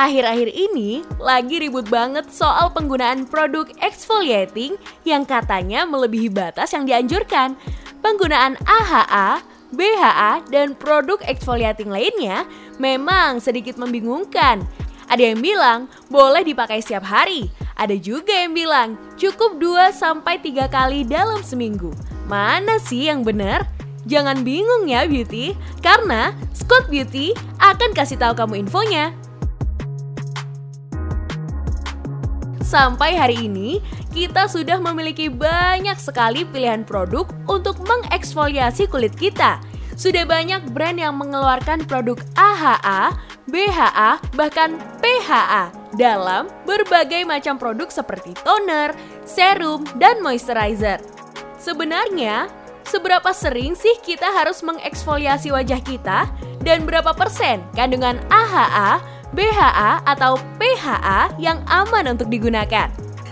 Akhir-akhir ini lagi ribut banget soal penggunaan produk exfoliating yang katanya melebihi batas yang dianjurkan. Penggunaan AHA, BHA, dan produk exfoliating lainnya memang sedikit membingungkan. Ada yang bilang boleh dipakai setiap hari, ada juga yang bilang cukup 2-3 kali dalam seminggu. Mana sih yang benar? Jangan bingung ya Beauty, karena Scott Beauty akan kasih tahu kamu infonya. Sampai hari ini, kita sudah memiliki banyak sekali pilihan produk untuk mengeksfoliasi kulit kita. Sudah banyak brand yang mengeluarkan produk AHA, BHA, bahkan PHA dalam berbagai macam produk seperti toner, serum, dan moisturizer. Sebenarnya, seberapa sering sih kita harus mengeksfoliasi wajah kita dan berapa persen kandungan AHA, BHA atau PHA yang aman untuk digunakan.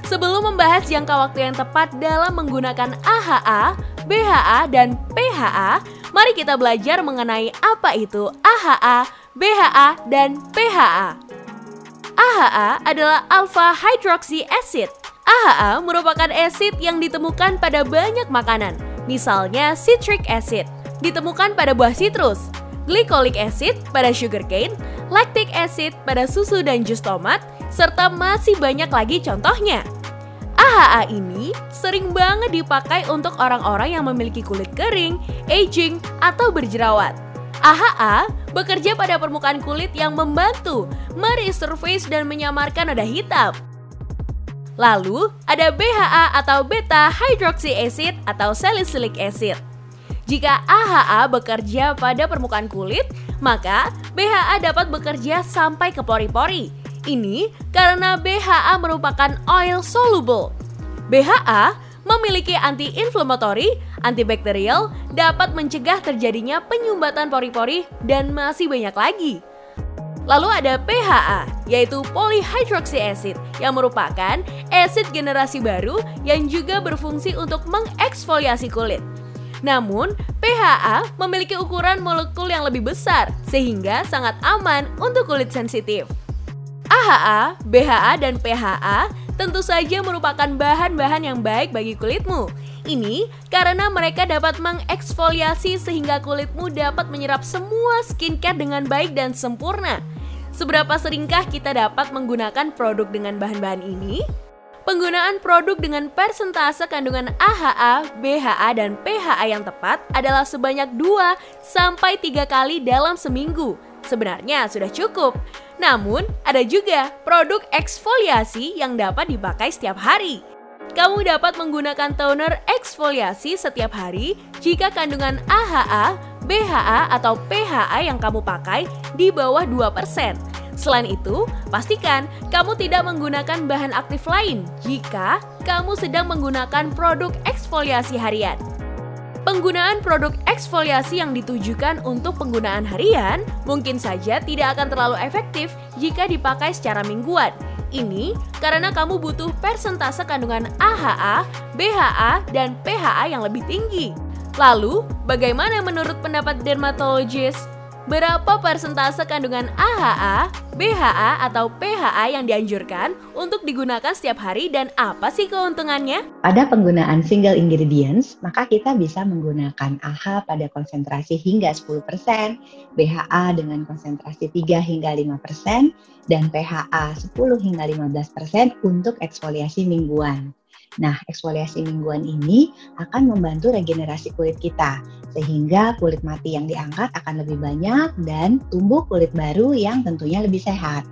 Sebelum membahas jangka waktu yang tepat dalam menggunakan AHA, BHA, dan PHA, mari kita belajar mengenai apa itu AHA, BHA, dan PHA. AHA adalah alpha hydroxy acid. AHA merupakan asid yang ditemukan pada banyak makanan, misalnya citric acid, ditemukan pada buah citrus, glycolic acid pada sugarcane, lactic acid pada susu dan jus tomat, serta masih banyak lagi contohnya. AHA ini sering banget dipakai untuk orang-orang yang memiliki kulit kering, aging, atau berjerawat. AHA bekerja pada permukaan kulit yang membantu meresurface dan menyamarkan noda hitam. Lalu, ada BHA atau beta hydroxy acid atau salicylic acid. Jika AHA bekerja pada permukaan kulit, maka BHA dapat bekerja sampai ke pori-pori. Ini karena BHA merupakan oil soluble. BHA memiliki anti-inflammatory, antibakterial, dapat mencegah terjadinya penyumbatan pori-pori, dan masih banyak lagi. Lalu ada PHA, yaitu polyhydroxy acid, yang merupakan asid generasi baru yang juga berfungsi untuk mengeksfoliasi kulit. Namun, PHA memiliki ukuran molekul yang lebih besar sehingga sangat aman untuk kulit sensitif. AHA, BHA, dan PHA tentu saja merupakan bahan-bahan yang baik bagi kulitmu. Ini karena mereka dapat mengeksfoliasi sehingga kulitmu dapat menyerap semua skincare dengan baik dan sempurna. Seberapa seringkah kita dapat menggunakan produk dengan bahan-bahan ini? Penggunaan produk dengan persentase kandungan AHA, BHA, dan PHA yang tepat adalah sebanyak 2 sampai 3 kali dalam seminggu. Sebenarnya sudah cukup. Namun, ada juga produk eksfoliasi yang dapat dipakai setiap hari. Kamu dapat menggunakan toner eksfoliasi setiap hari jika kandungan AHA, BHA, atau PHA yang kamu pakai di bawah 2%. Selain itu, pastikan kamu tidak menggunakan bahan aktif lain jika kamu sedang menggunakan produk eksfoliasi harian. Penggunaan produk eksfoliasi yang ditujukan untuk penggunaan harian mungkin saja tidak akan terlalu efektif jika dipakai secara mingguan. Ini karena kamu butuh persentase kandungan AHA, BHA, dan PHA yang lebih tinggi. Lalu, bagaimana menurut pendapat dermatologis? Berapa persentase kandungan AHA, BHA, atau PHA yang dianjurkan untuk digunakan setiap hari dan apa sih keuntungannya? Pada penggunaan single ingredients, maka kita bisa menggunakan AHA pada konsentrasi hingga 10%, BHA dengan konsentrasi 3 hingga 5%, dan PHA 10 hingga 15% untuk eksfoliasi mingguan. Nah, eksfoliasi mingguan ini akan membantu regenerasi kulit kita, sehingga kulit mati yang diangkat akan lebih banyak dan tumbuh kulit baru yang tentunya lebih sehat.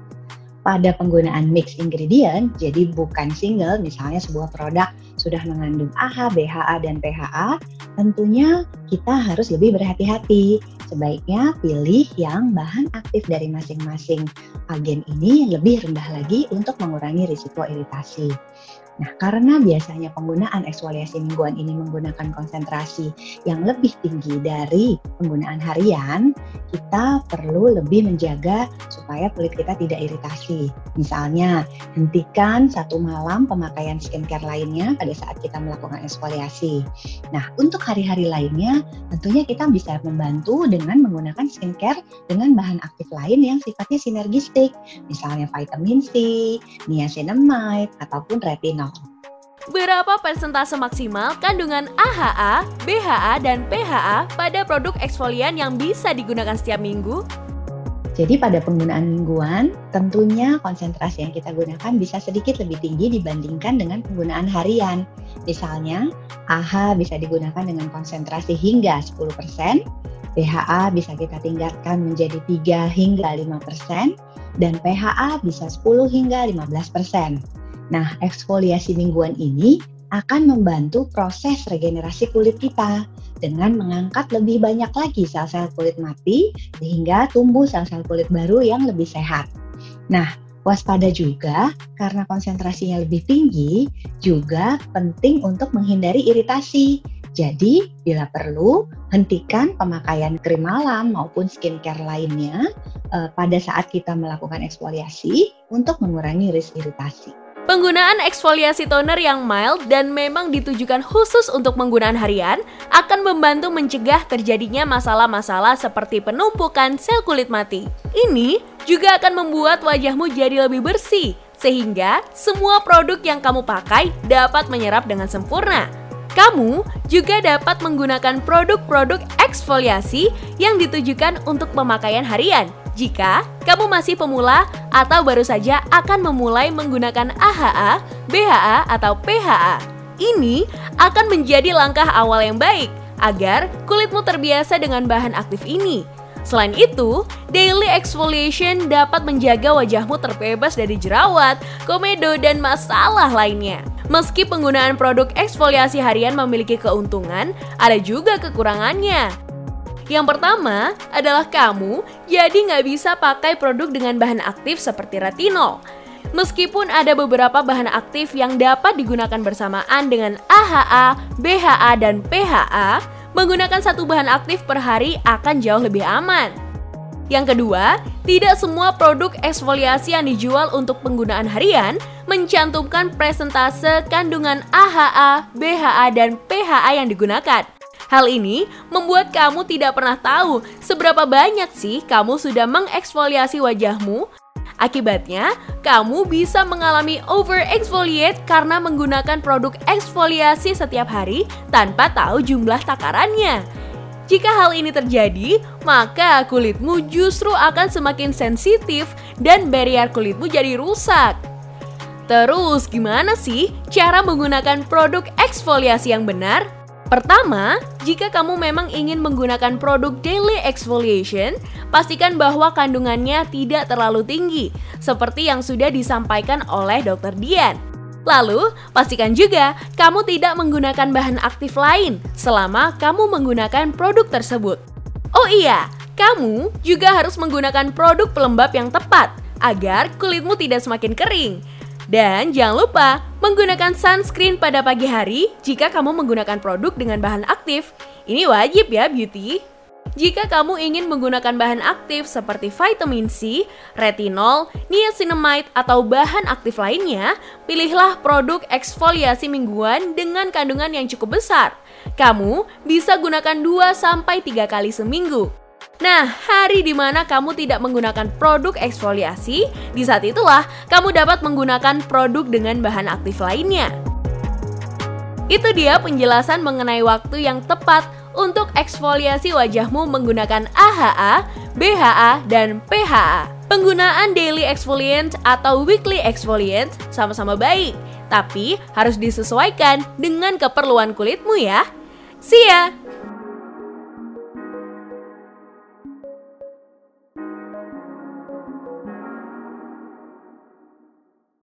Pada penggunaan mix ingredient, jadi bukan single, misalnya sebuah produk sudah mengandung AHA, BHA, dan PHA, tentunya kita harus lebih berhati-hati. Sebaiknya pilih yang bahan aktif dari masing-masing agen ini lebih rendah lagi untuk mengurangi risiko iritasi. Nah, karena biasanya penggunaan eksfoliasi mingguan ini menggunakan konsentrasi yang lebih tinggi dari penggunaan harian, kita perlu lebih menjaga supaya kulit kita tidak iritasi. Misalnya, hentikan satu malam pemakaian skincare lainnya pada saat kita melakukan eksfoliasi. Nah, untuk hari-hari lainnya, tentunya kita bisa membantu dengan menggunakan skincare dengan bahan aktif lain yang sifatnya sinergistik, misalnya vitamin C, niacinamide, ataupun retinol. Berapa persentase maksimal kandungan AHA, BHA, dan PHA pada produk eksfolian yang bisa digunakan setiap minggu? Jadi pada penggunaan mingguan, tentunya konsentrasi yang kita gunakan bisa sedikit lebih tinggi dibandingkan dengan penggunaan harian. Misalnya, AHA bisa digunakan dengan konsentrasi hingga 10%, BHA bisa kita tingkatkan menjadi 3 hingga 5%, dan PHA bisa 10 hingga 15%. Nah, eksfoliasi mingguan ini akan membantu proses regenerasi kulit kita dengan mengangkat lebih banyak lagi sel-sel kulit mati sehingga tumbuh sel-sel kulit baru yang lebih sehat. Nah, waspada juga karena konsentrasinya lebih tinggi juga penting untuk menghindari iritasi. Jadi, bila perlu, hentikan pemakaian krim malam maupun skincare lainnya eh, pada saat kita melakukan eksfoliasi untuk mengurangi risiko iritasi. Penggunaan eksfoliasi toner yang mild dan memang ditujukan khusus untuk penggunaan harian akan membantu mencegah terjadinya masalah-masalah seperti penumpukan sel kulit mati. Ini juga akan membuat wajahmu jadi lebih bersih, sehingga semua produk yang kamu pakai dapat menyerap dengan sempurna. Kamu juga dapat menggunakan produk-produk eksfoliasi yang ditujukan untuk pemakaian harian jika kamu masih pemula atau baru saja akan memulai menggunakan AHA, BHA, atau PHA. Ini akan menjadi langkah awal yang baik agar kulitmu terbiasa dengan bahan aktif ini. Selain itu, daily exfoliation dapat menjaga wajahmu terbebas dari jerawat, komedo, dan masalah lainnya. Meski penggunaan produk eksfoliasi harian memiliki keuntungan, ada juga kekurangannya. Yang pertama adalah kamu jadi nggak bisa pakai produk dengan bahan aktif seperti retinol. Meskipun ada beberapa bahan aktif yang dapat digunakan bersamaan dengan AHA, BHA, dan PHA, menggunakan satu bahan aktif per hari akan jauh lebih aman. Yang kedua, tidak semua produk eksfoliasi yang dijual untuk penggunaan harian mencantumkan presentase kandungan AHA, BHA, dan PHA yang digunakan. Hal ini membuat kamu tidak pernah tahu seberapa banyak sih kamu sudah mengeksfoliasi wajahmu. Akibatnya, kamu bisa mengalami over exfoliate karena menggunakan produk eksfoliasi setiap hari tanpa tahu jumlah takarannya. Jika hal ini terjadi, maka kulitmu justru akan semakin sensitif dan barrier kulitmu jadi rusak. Terus, gimana sih cara menggunakan produk eksfoliasi yang benar? Pertama, jika kamu memang ingin menggunakan produk daily exfoliation, pastikan bahwa kandungannya tidak terlalu tinggi, seperti yang sudah disampaikan oleh Dr. Dian. Lalu, pastikan juga kamu tidak menggunakan bahan aktif lain selama kamu menggunakan produk tersebut. Oh iya, kamu juga harus menggunakan produk pelembab yang tepat agar kulitmu tidak semakin kering. Dan jangan lupa menggunakan sunscreen pada pagi hari jika kamu menggunakan produk dengan bahan aktif. Ini wajib ya beauty. Jika kamu ingin menggunakan bahan aktif seperti vitamin C, retinol, niacinamide, atau bahan aktif lainnya, pilihlah produk eksfoliasi mingguan dengan kandungan yang cukup besar. Kamu bisa gunakan 2-3 kali seminggu. Nah, hari di mana kamu tidak menggunakan produk eksfoliasi, di saat itulah kamu dapat menggunakan produk dengan bahan aktif lainnya. Itu dia penjelasan mengenai waktu yang tepat untuk eksfoliasi wajahmu menggunakan AHA, BHA, dan PHA. Penggunaan daily exfoliant atau weekly exfoliant sama-sama baik, tapi harus disesuaikan dengan keperluan kulitmu ya. See ya!